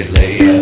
Hurry